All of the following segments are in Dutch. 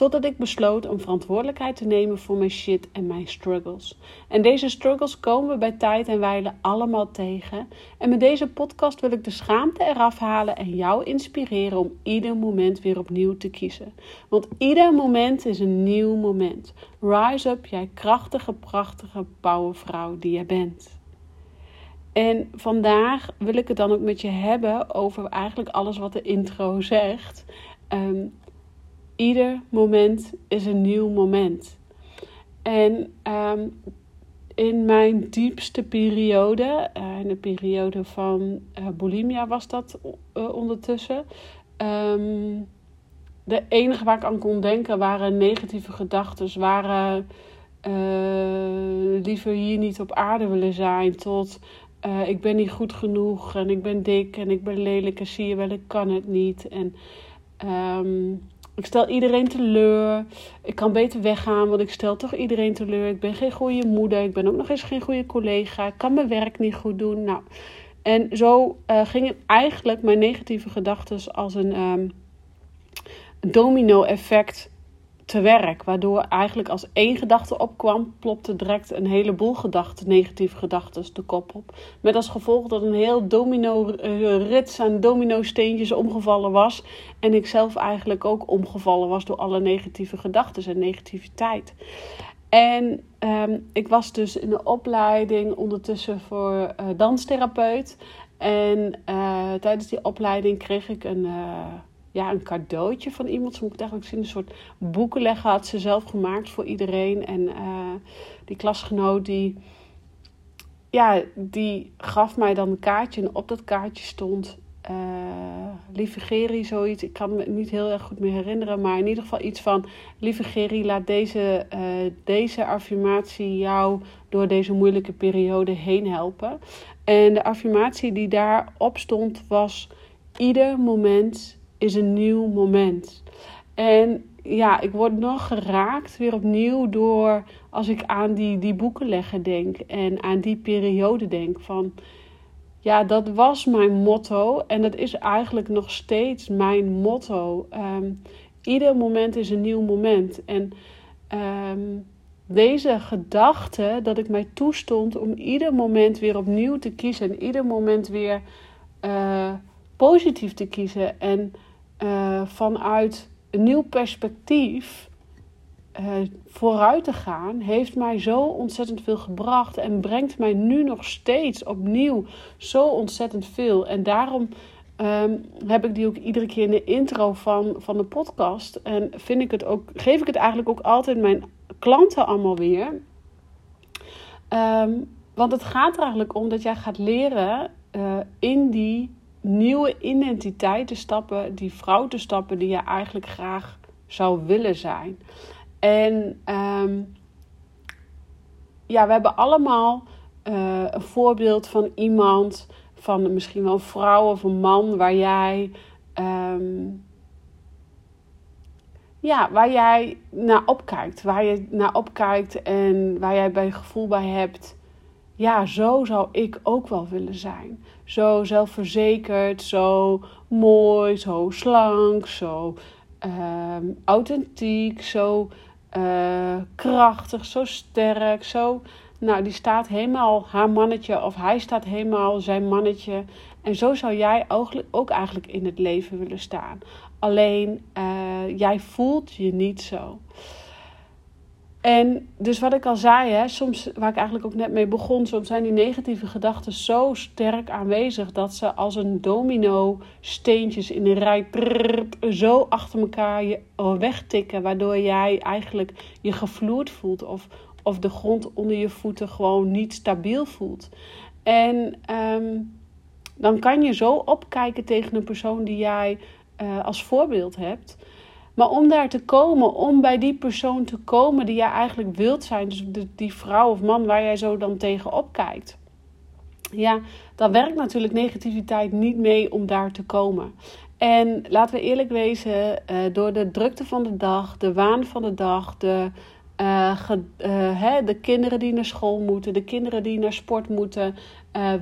Totdat ik besloot om verantwoordelijkheid te nemen voor mijn shit en mijn struggles. En deze struggles komen we bij tijd en wijle allemaal tegen. En met deze podcast wil ik de schaamte eraf halen en jou inspireren om ieder moment weer opnieuw te kiezen. Want ieder moment is een nieuw moment. Rise up, jij krachtige, prachtige powervrouw die je bent. En vandaag wil ik het dan ook met je hebben over eigenlijk alles wat de intro zegt. Ehm, ieder moment is een nieuw moment. En ehm, in mijn diepste periode, uh, in de periode van uh, bulimia was dat uh, ondertussen. Um, de enige waar ik aan kon denken waren negatieve gedachten. Waren liever hier niet op aarde willen zijn. Tot ik ben niet goed genoeg en ik ben dik en ik ben lelijk en zie je wel, ik kan het niet. En um, ik stel iedereen teleur. Ik kan beter weggaan, want ik stel toch iedereen teleur. Ik ben geen goede moeder. Ik ben ook nog eens geen goede collega. Ik kan mijn werk niet goed doen. Nou, en zo uh, gingen eigenlijk mijn negatieve gedachten als een um, domino-effect te werk. Waardoor eigenlijk als één gedachte opkwam, plopte direct een heleboel gedachten, negatieve gedachten, de kop op. Met als gevolg dat een heel domino-rits eh, aan domino-steentjes omgevallen was. En ik zelf eigenlijk ook omgevallen was door alle negatieve gedachten en negativiteit. En um, ik was dus in de opleiding ondertussen voor uh, danstherapeut. En uh, tijdens die opleiding kreeg ik een ja, een cadeautje van iemand. Zo moet het eigenlijk zien. Een soort boekenlegger had ze zelf gemaakt voor iedereen. En uh, die klasgenoot die, ja, die gaf mij dan een kaartje. En op dat kaartje stond uh, Lieve Geri, zoiets. Ik kan me niet heel erg goed meer herinneren. Maar in ieder geval iets van... Lieve Geri, laat deze, uh, deze affirmatie jou door deze moeilijke periode heen helpen. En de affirmatie die daarop stond was... Ieder moment is een nieuw moment. En ja, ik word nog geraakt weer opnieuw door als ik aan die, die boekenleggen denk en aan die periode denk van ja, dat was mijn motto en dat is eigenlijk nog steeds mijn motto. Um, ieder moment is een nieuw moment. En um, deze gedachte dat ik mij toestond om ieder moment weer opnieuw te kiezen en ieder moment weer uh, positief te kiezen en uh, vanuit een nieuw perspectief uh, vooruit te gaan, heeft mij zo ontzettend veel gebracht en brengt mij nu nog steeds opnieuw zo ontzettend veel. En daarom um, heb ik die ook iedere keer in de intro van, van de podcast. En vind ik het ook, geef ik het eigenlijk ook altijd mijn klanten allemaal weer. Um, want het gaat er eigenlijk om dat jij gaat leren uh, in die nieuwe identiteit te stappen, die vrouw te stappen die je eigenlijk graag zou willen zijn. En um, ja, we hebben allemaal uh, een voorbeeld van iemand, van misschien wel een vrouw of een man, waar jij. Um, ja, waar jij naar opkijkt. Waar je naar opkijkt en waar jij bij gevoel bij hebt ja, zo zou ik ook wel willen zijn. Zo zelfverzekerd, zo mooi, zo slank, zo uh, authentiek, zo uh, krachtig, zo sterk, zo. Nou, die staat helemaal haar mannetje of hij staat helemaal zijn mannetje. En zo zou jij ook eigenlijk in het leven willen staan. Alleen uh, jij voelt je niet zo. En dus wat ik al zei, hè, soms, waar ik eigenlijk ook net mee begon, soms zijn die negatieve gedachten zo sterk aanwezig dat ze als een domino steentjes in een rij zo achter elkaar je wegtikken, waardoor jij eigenlijk je gevloerd voelt of, of de grond onder je voeten gewoon niet stabiel voelt. En um, dan kan je zo opkijken tegen een persoon die jij uh, als voorbeeld hebt. Maar om daar te komen, om bij die persoon te komen die jij eigenlijk wilt zijn, dus die vrouw of man waar jij zo dan tegenop kijkt. Ja, dan werkt natuurlijk negativiteit niet mee om daar te komen. En laten we eerlijk wezen, uh, door de drukte van de dag, de waan van de dag, de, uh, hè, de kinderen die naar school moeten, de kinderen die naar sport moeten,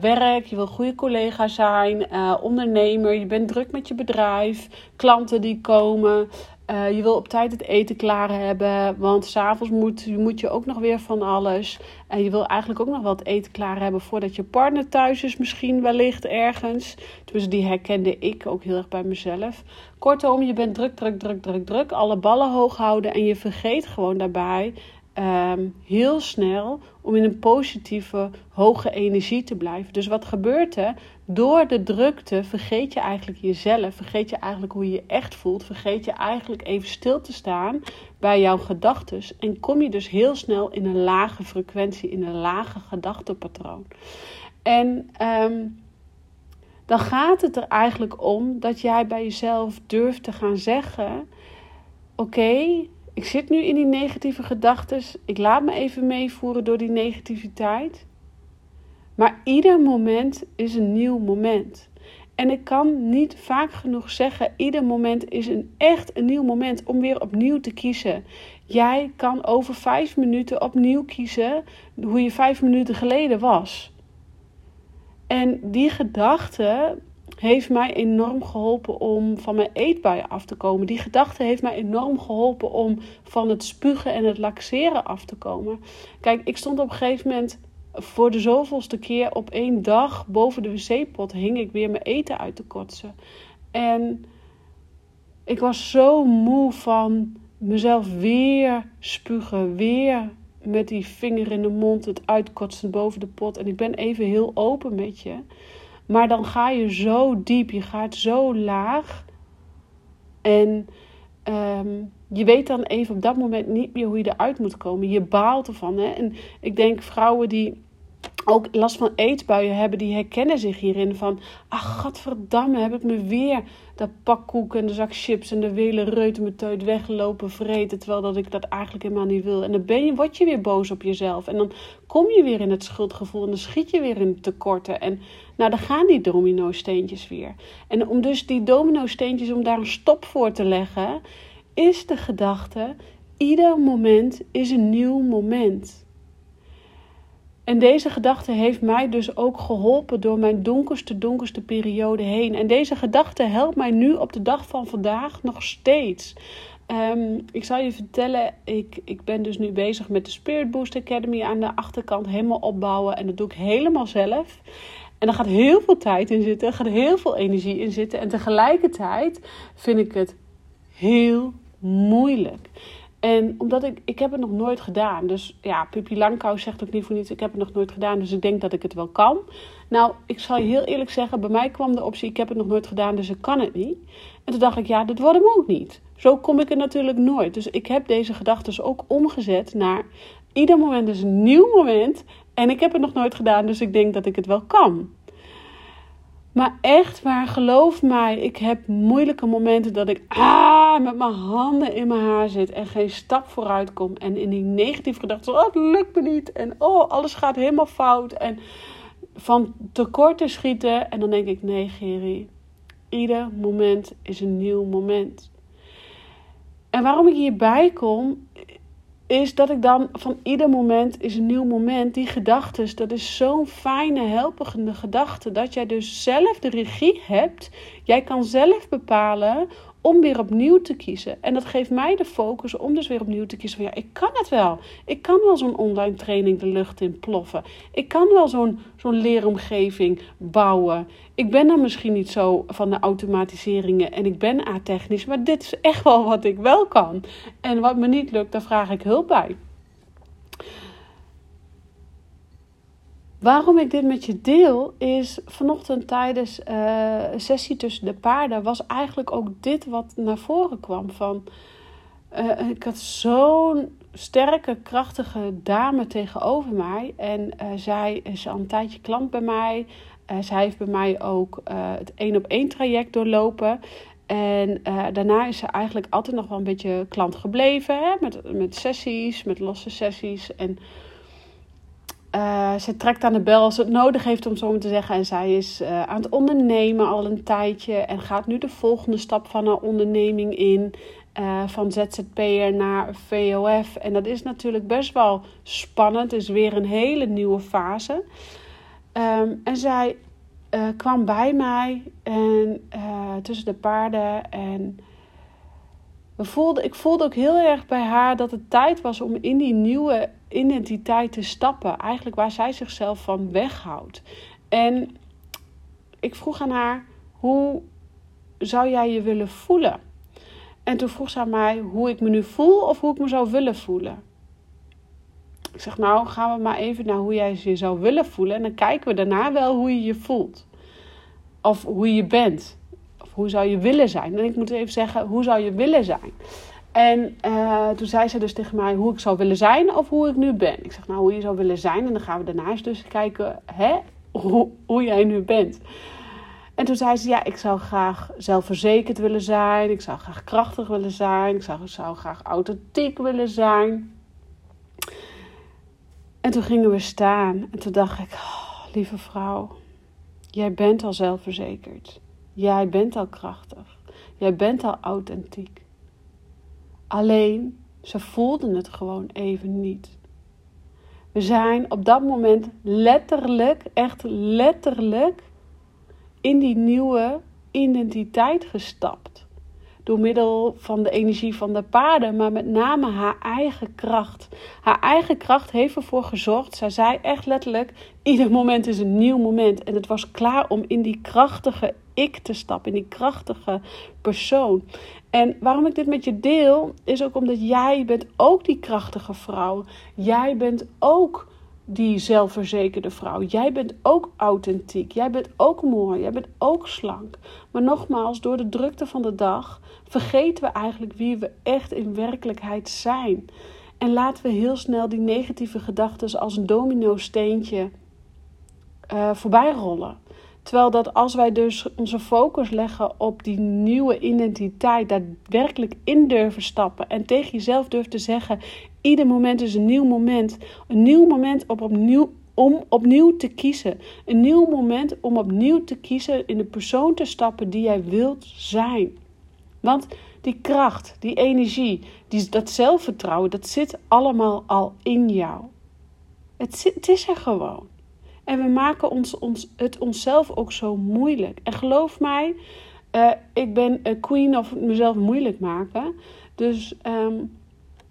werk, je wil goede collega zijn, ondernemer, je bent druk met je bedrijf, klanten die komen, uh, je wil op tijd het eten klaar hebben, want s'avonds moet, moet je ook nog weer van alles. En je wil eigenlijk ook nog wat eten klaar hebben voordat je partner thuis is, misschien wellicht ergens. Dus die herkende ik ook heel erg bij mezelf. Kortom, je bent druk, druk, druk, druk, druk. Alle ballen hoog houden en je vergeet gewoon daarbij um, heel snel om in een positieve, hoge energie te blijven. Dus wat gebeurt er? Door de drukte vergeet je eigenlijk jezelf, vergeet je eigenlijk hoe je je echt voelt, vergeet je eigenlijk even stil te staan bij jouw gedachten en kom je dus heel snel in een lage frequentie, in een lage gedachtenpatroon. En um, dan gaat het er eigenlijk om dat jij bij jezelf durft te gaan zeggen: Oké, ik zit nu in die negatieve gedachten. Ik laat me even meevoeren door die negativiteit. Maar ieder moment is een nieuw moment. En ik kan niet vaak genoeg zeggen: ieder moment is een echt een nieuw moment om weer opnieuw te kiezen. Jij kan over vijf minuten opnieuw kiezen hoe je vijf minuten geleden was. En die gedachte heeft mij enorm geholpen om van mijn eetbuien af te komen. Die gedachte heeft mij enorm geholpen om van het spugen en het laxeren af te komen. Kijk, ik stond op een gegeven moment voor de zoveelste keer op één dag boven de wc-pot hing ik weer mijn eten uit te kotsen. En ik was zo moe van mezelf weer spugen, weer met die vinger in de mond het uitkotsen boven de pot. En ik ben even heel open met je. Maar dan ga je zo diep, je gaat zo laag. En ehm, je weet dan even op dat moment niet meer hoe je eruit moet komen. Je baalt ervan. Hè? En ik denk vrouwen die ook last van eetbuien hebben, die herkennen zich hierin van... Ach, godverdamme, heb ik me weer dat pak koek en de zak chips en de wele reutemeteut weggelopen vreten... terwijl dat ik dat eigenlijk helemaal niet wil. En dan ben je, word je weer boos op jezelf. En dan kom je weer in het schuldgevoel en dan schiet je weer in tekorten. En nou, dan gaan die domino-steentjes weer. En om dus die domino-steentjes, om daar een stop voor te leggen... is de gedachte, ieder moment is een nieuw moment... En deze gedachte heeft mij dus ook geholpen door mijn donkerste, donkerste periode heen. En deze gedachte helpt mij nu op de dag van vandaag nog steeds. Um, ik zal je vertellen, ik, ik ben dus nu bezig met de Spirit Boost Academy aan de achterkant helemaal opbouwen. En dat doe ik helemaal zelf. En er gaat heel veel tijd in zitten, er gaat heel veel energie in zitten. En tegelijkertijd vind ik het heel moeilijk. En omdat ik, ik heb het nog nooit gedaan. Dus ja, Pippi Langkous zegt ook niet voor niets, ik heb het nog nooit gedaan. Dus ik denk dat ik het wel kan. Nou, ik zal je heel eerlijk zeggen, bij mij kwam de optie, ik heb het nog nooit gedaan, dus ik kan het niet. En toen dacht ik, ja, dat wordt hem ook niet. Zo kom ik er natuurlijk nooit. Dus ik heb deze gedachten ook omgezet naar, ieder moment is een nieuw moment. En ik heb het nog nooit gedaan, dus ik denk dat ik het wel kan. Maar echt waar, geloof mij, ik heb moeilijke momenten dat ik ah, met mijn handen in mijn haar zit en geen stap vooruit kom. En in die negatieve gedachten, oh het lukt me niet. En oh, alles gaat helemaal fout. En van tekort te schieten. En dan denk ik, nee Geri, ieder moment is een nieuw moment. En waarom ik hierbij kom, is dat ik dan van ieder moment is een nieuw moment. Die gedachten, dat is zo'n fijne, helpende gedachte. Dat jij dus zelf de regie hebt. Jij kan zelf bepalen om weer opnieuw te kiezen. En dat geeft mij de focus om dus weer opnieuw te kiezen van ja, ik kan het wel. Ik kan wel zo'n online training de lucht in ploffen. Ik kan wel zo'n zo'n leeromgeving bouwen. Ik ben dan misschien niet zo van de automatiseringen en ik ben a-technisch, maar dit is echt wel wat ik wel kan. En wat me niet lukt, daar vraag ik hulp bij. Waarom ik dit met je deel is vanochtend tijdens uh, sessie tussen de paarden was eigenlijk ook dit wat naar voren kwam van uh, ik had zo'n sterke, krachtige dame tegenover mij en uh, zij is al een tijdje klant bij mij. zij heeft bij mij ook het één op één traject doorlopen. En daarna is ze eigenlijk altijd nog wel een beetje klant gebleven. Hè? Met, met sessies, met losse sessies. En uh, ze trekt aan de bel als het nodig heeft, om zo maar te zeggen. En zij is uh, aan het ondernemen al een tijdje. En gaat nu de volgende stap van haar onderneming in. Uh, van ZZP'er naar VOF. En dat is natuurlijk best wel spannend. Het is weer een hele nieuwe fase. Um, en zij kwam bij mij en, tussen de paarden. En we ik voelde ook heel erg bij haar dat het tijd was om in die nieuwe identiteit te stappen. Eigenlijk waar zij zichzelf van weghoudt. En ik vroeg aan haar: hoe zou jij je willen voelen? En toen vroeg ze aan mij hoe ik me nu voel of hoe ik me zou willen voelen. Ik zeg, nou gaan we maar even naar hoe jij je zou willen voelen. En dan kijken we daarna wel hoe je je voelt. Of hoe je bent. Of hoe zou je willen zijn. En ik moet even zeggen, hoe zou je willen zijn? En uh, toen zei ze dus tegen mij hoe ik zou willen zijn of hoe ik nu ben. Ik zeg, nou, hoe je zou willen zijn. En dan gaan we daarnaast dus kijken hè, hoe, hoe jij nu bent. En toen zei ze, ja, ik zou graag zelfverzekerd willen zijn. Ik zou graag krachtig willen zijn. Ik zou, zou graag authentiek willen zijn. En toen gingen we staan. En toen dacht ik, oh, lieve vrouw, jij bent al zelfverzekerd. Jij bent al krachtig. Jij bent al authentiek. Alleen ze voelden het gewoon even niet. We zijn op dat moment letterlijk, echt letterlijk, in die nieuwe identiteit gestapt. Door middel van de energie van de paarden, maar met name haar eigen kracht. Haar eigen kracht heeft ervoor gezorgd. Zij zei echt letterlijk: ieder moment is een nieuw moment. En het was klaar om in die krachtige ik te stappen, in die krachtige persoon. En waarom ik dit met je deel, is ook omdat jij bent ook die krachtige vrouw. Jij bent ook die zelfverzekerde vrouw. Jij bent ook authentiek. Jij bent ook mooi. Jij bent ook slank. Maar nogmaals, door de drukte van de dag vergeten we eigenlijk wie we echt in werkelijkheid zijn. En laten we heel snel die negatieve gedachten als een domino-steentje uh, voorbij rollen. Terwijl dat als wij dus onze focus leggen op die nieuwe identiteit, daadwerkelijk in durven stappen en tegen jezelf durven te zeggen: ieder moment is een nieuw moment. Een nieuw moment op om opnieuw te kiezen. Een nieuw moment om opnieuw te kiezen in de persoon te stappen die jij wilt zijn. Want die kracht, die energie, die, dat zelfvertrouwen, dat zit allemaal al in jou. Het, zit, het is er gewoon. En we maken ons, ons, het onszelf ook zo moeilijk. En geloof mij, uh, ik ben een queen of mezelf moeilijk maken. Dus um,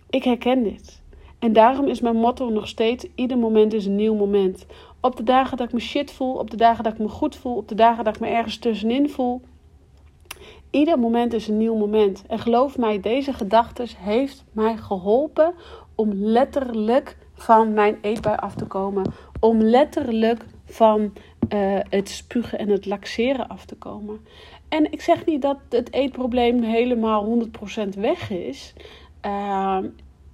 ik herken dit. En daarom is mijn motto nog steeds: ieder moment is een nieuw moment. Op de dagen dat ik me shit voel, op de dagen dat ik me goed voel, op de dagen dat ik me ergens tussenin voel. Ieder moment is een nieuw moment. En geloof mij, deze gedachte heeft mij geholpen om letterlijk van mijn eetbui af te komen. Om letterlijk van uh, het spugen en het laxeren af te komen. En ik zeg niet dat het eetprobleem helemaal 100% weg is. Uh,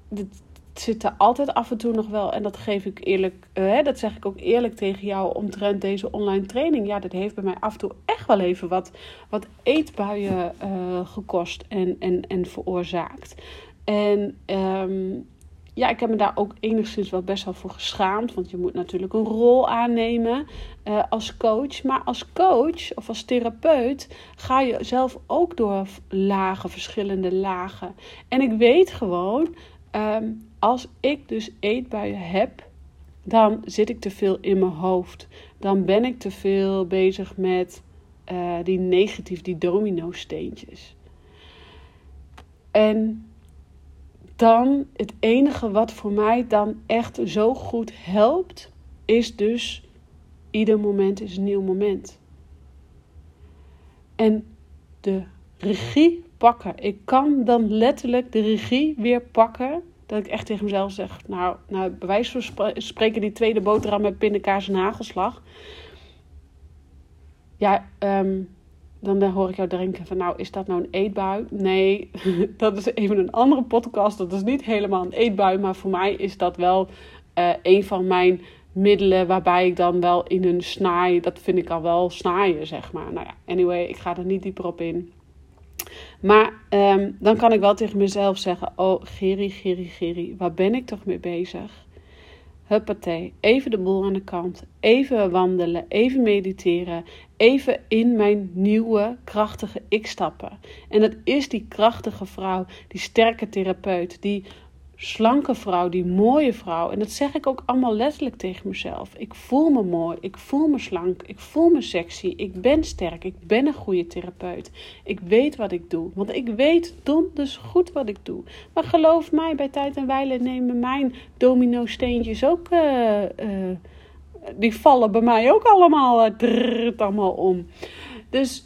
het zit er altijd af en toe nog wel. En dat geef ik eerlijk, uh, dat zeg ik ook eerlijk tegen jou omtrent deze online training. Ja, dat heeft bij mij af en toe echt wel even wat, wat eetbuien uh, gekost en, en, en veroorzaakt. En um, ja, ik heb me daar ook enigszins wel best wel voor geschaamd. Want je moet natuurlijk een rol aannemen uh, als coach. Maar als coach of als therapeut ga je zelf ook door lagen, verschillende lagen. En ik weet gewoon, um, als ik dus eetbuien heb, dan zit ik te veel in mijn hoofd. Dan ben ik te veel bezig met uh, die negatief, die domino steentjes. En dan het enige wat voor mij dan echt zo goed helpt, is dus ieder moment is een nieuw moment. En de regie pakken. Ik kan dan letterlijk de regie weer pakken. Dat ik echt tegen mezelf zeg, nou, nou bij wijze van spreken die tweede boterham met pindakaas en hagelslag. Ja, um, dan hoor ik jou denken van nou, is dat nou een eetbui? Nee, dat is even een andere podcast. Dat is niet helemaal een eetbui, maar voor mij is dat wel uh, een van mijn middelen waarbij ik dan wel in een snaai, dat vind ik al wel snaaien, zeg maar. Nou ja, anyway, ik ga er niet dieper op in. Maar ehm, dan kan ik wel tegen mezelf zeggen: Oh, Geri, Geri, Geri, waar ben ik toch mee bezig? Huppatee, even de boel aan de kant. Even wandelen, even mediteren. Even in mijn nieuwe, krachtige ik stappen. En dat is die krachtige vrouw, die sterke therapeut, die slanke vrouw, die mooie vrouw. En dat zeg ik ook allemaal letterlijk tegen mezelf. Ik voel me mooi, ik voel me slank, ik voel me sexy, ik ben sterk, ik ben een goede therapeut. Ik weet wat ik doe, want ik weet donders goed wat ik doe. Maar geloof mij, bij tijd en wijle nemen mijn domino-steentjes ook... Uh, uh, die vallen bij mij ook allemaal, uh, allemaal om. Dus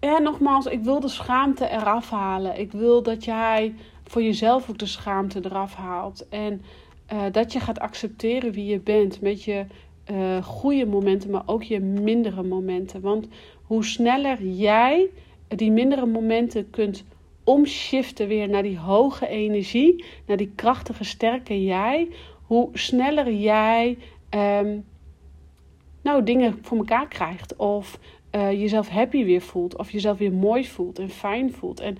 ja, nogmaals, ik wil de schaamte eraf halen. Ik wil dat jij voor jezelf ook de schaamte eraf haalt. En uh, dat je gaat accepteren wie je bent met je uh, goede momenten, maar ook je mindere momenten. Want hoe sneller jij die mindere momenten kunt omschiften weer naar die hoge energie, naar die krachtige, sterke jij, hoe sneller jij um, nou, dingen voor elkaar krijgt. Of uh, jezelf happy weer voelt. Of jezelf weer mooi voelt en fijn voelt. En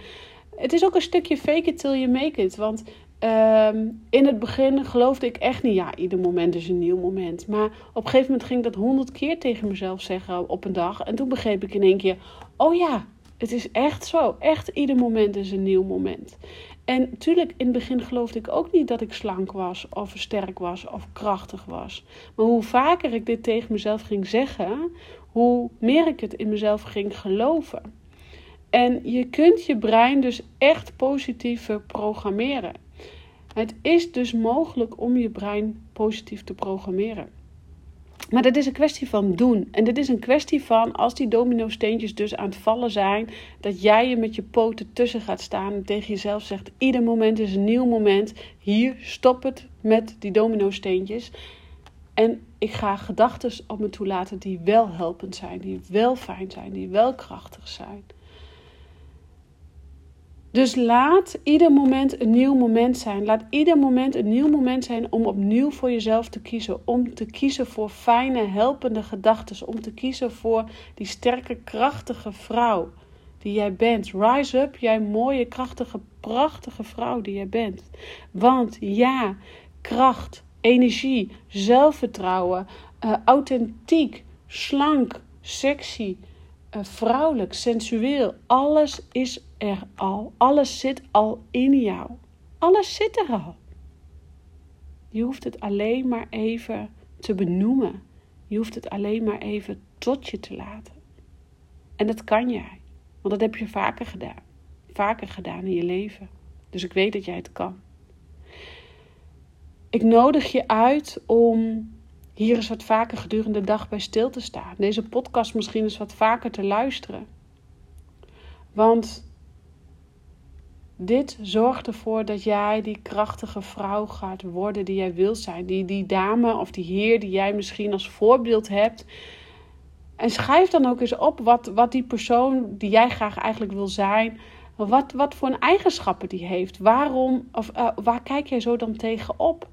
het is ook een stukje fake it till you make it. Want um, in het begin geloofde ik echt niet, ja, ieder moment is een nieuw moment. Maar op een gegeven moment ging ik dat honderd keer tegen mezelf zeggen op een dag. En toen begreep ik in één keer, oh ja, het is echt zo. Echt ieder moment is een nieuw moment. En natuurlijk, in het begin geloofde ik ook niet dat ik slank was, of sterk was, of krachtig was. Maar hoe vaker ik dit tegen mezelf ging zeggen, hoe meer ik het in mezelf ging geloven. En je kunt je brein dus echt positief programmeren. Het is dus mogelijk om je brein positief te programmeren. Maar dat is een kwestie van doen. En dit is een kwestie van, als die domino-steentjes dus aan het vallen zijn, dat jij je met je poten tussen gaat staan en tegen jezelf zegt: ieder moment is een nieuw moment. Hier, stop het met die domino-steentjes. En ik ga gedachten op me toelaten die wel helpend zijn, die wel fijn zijn, die wel krachtig zijn. Dus laat ieder moment een nieuw moment zijn. Laat ieder moment een nieuw moment zijn om opnieuw voor jezelf te kiezen. Om te kiezen voor fijne, helpende gedachten. Om te kiezen voor die sterke, krachtige vrouw die jij bent. Rise up, jij mooie, krachtige, prachtige vrouw die jij bent. Want ja, kracht, energie, zelfvertrouwen, uh, authentiek, slank, sexy, uh, vrouwelijk, sensueel. Alles is er al. Alles zit al in jou. Alles zit er al. Je hoeft het alleen maar even te benoemen. Je hoeft het alleen maar even tot je te laten. En dat kan jij. Want dat heb je vaker gedaan. Vaker gedaan in je leven. Dus ik weet dat jij het kan. Ik nodig je uit om hier eens wat vaker gedurende de dag bij stil te staan. Deze podcast misschien eens wat vaker te luisteren. Want dit zorgt ervoor dat jij die krachtige vrouw gaat worden die jij wilt zijn. Die, die dame of die heer die jij misschien als voorbeeld hebt. En schrijf dan ook eens op wat, wat die persoon die jij graag eigenlijk wil zijn, wat, wat voor eigenschappen die heeft. Waarom, of uh, waar kijk jij zo dan tegen op?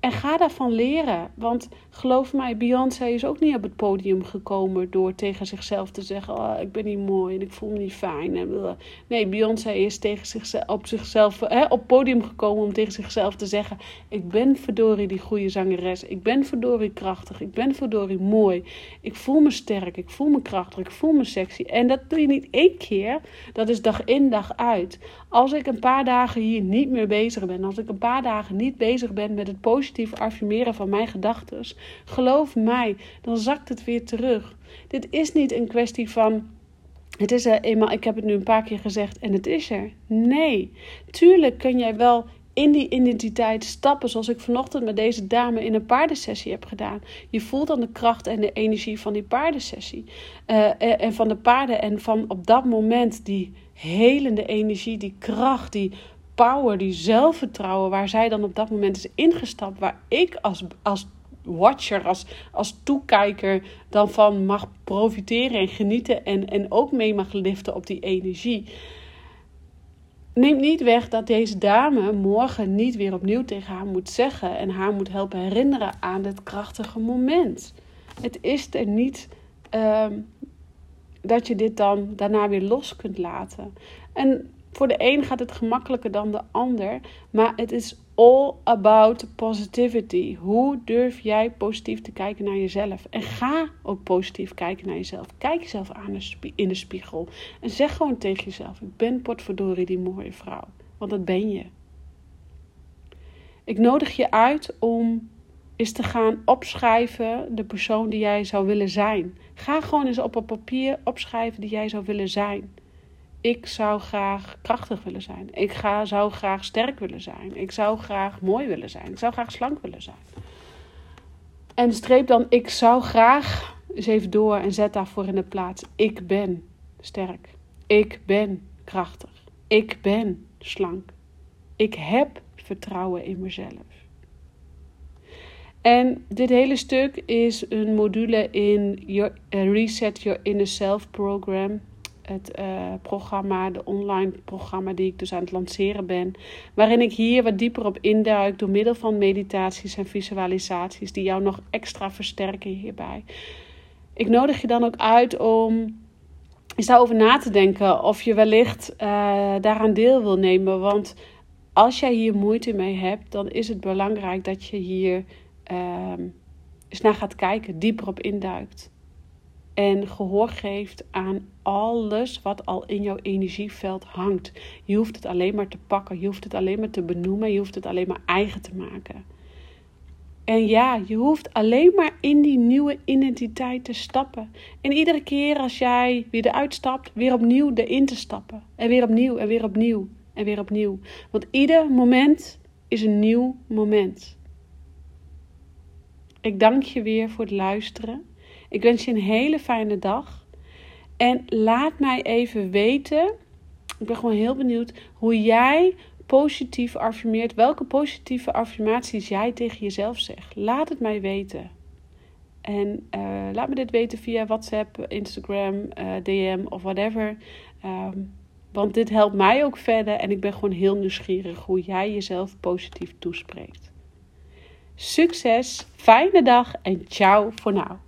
En ga daarvan leren. Want geloof mij, Beyoncé is ook niet op het podium gekomen door tegen zichzelf te zeggen: oh, Ik ben niet mooi en ik voel me niet fijn. Nee, Beyoncé is tegen zichzelf, op zichzelf hè, op het podium gekomen om tegen zichzelf te zeggen: Ik ben verdorie die goede zangeres. Ik ben verdorie krachtig. Ik ben verdorie mooi. Ik voel me sterk. Ik voel me krachtig. Ik voel me sexy. En dat doe je niet één keer. Dat is dag in, dag uit. Als ik een paar dagen hier niet meer bezig ben, als ik een paar dagen niet bezig ben met het positieve positief affirmeren van mijn gedachten, geloof mij, dan zakt het weer terug. Dit is niet een kwestie van. Het is er eenmaal, ik heb het nu een paar keer gezegd en het is er. Nee, tuurlijk kun jij wel in die identiteit stappen, zoals ik vanochtend met deze dame in een paardensessie heb gedaan. Je voelt dan de kracht en de energie van die paardensessie. Uh, en van de paarden en van op dat moment die helende energie, die kracht, die power, die zelfvertrouwen waar zij dan op dat moment is ingestapt, waar ik als, als watcher, als, als toekijker dan van mag profiteren en genieten en, en ook mee mag liften op die energie. Neemt niet weg dat deze dame morgen niet weer opnieuw tegen haar moet zeggen en haar moet helpen herinneren aan dit krachtige moment. Het is er niet. Um, dat je dit dan daarna weer los kunt laten. En voor de een gaat het gemakkelijker dan de ander, maar het is all about positivity. Hoe durf jij positief te kijken naar jezelf? En ga ook positief kijken naar jezelf. Kijk jezelf aan in de spiegel en zeg gewoon tegen jezelf: Ik ben potverdorie die mooie vrouw. Want dat ben je. Ik nodig je uit om eens te gaan opschrijven de persoon die jij zou willen zijn. Ga gewoon eens op een papier opschrijven die jij zou willen zijn. Ik zou graag krachtig willen zijn. Ik ga, zou graag sterk willen zijn. Ik zou graag mooi willen zijn. Ik zou graag slank willen zijn. En streep dan ik zou graag eens even door en zet daarvoor in de plaats. Ik ben sterk. Ik ben krachtig. Ik ben slank. Ik heb vertrouwen in mezelf. En dit hele stuk is een module in your, uh, Reset Your Inner Self program. Het uh, programma, de online programma die ik dus aan het lanceren ben. Waarin ik hier wat dieper op induik door middel van meditaties en visualisaties die jou nog extra versterken hierbij. Ik nodig je dan ook uit om eens daarover na te denken of je wellicht uh, daaraan deel wil nemen. Want als jij hier moeite mee hebt, dan is het belangrijk dat je hier um, eens naar gaat kijken, dieper op induikt. En gehoor geeft aan alles wat al in jouw energieveld hangt. Je hoeft het alleen maar te pakken, je hoeft het alleen maar te benoemen, je hoeft het alleen maar eigen te maken. En ja, je hoeft alleen maar in die nieuwe identiteit te stappen. En iedere keer als jij weer eruit stapt, weer opnieuw erin te stappen. En weer opnieuw en weer opnieuw en weer opnieuw. Want ieder moment is een nieuw moment. Ik dank je weer voor het luisteren. Ik wens je een hele fijne dag. En laat mij even weten. Ik ben gewoon heel benieuwd hoe jij positief affirmeert. Welke positieve affirmaties jij tegen jezelf zegt. Laat het mij weten. En uh, laat me dit weten via WhatsApp, Instagram, eh, DM of whatever. Um, want dit helpt mij ook verder en ik ben gewoon heel nieuwsgierig hoe jij jezelf positief toespreekt. Succes, fijne dag en ciao voor nu.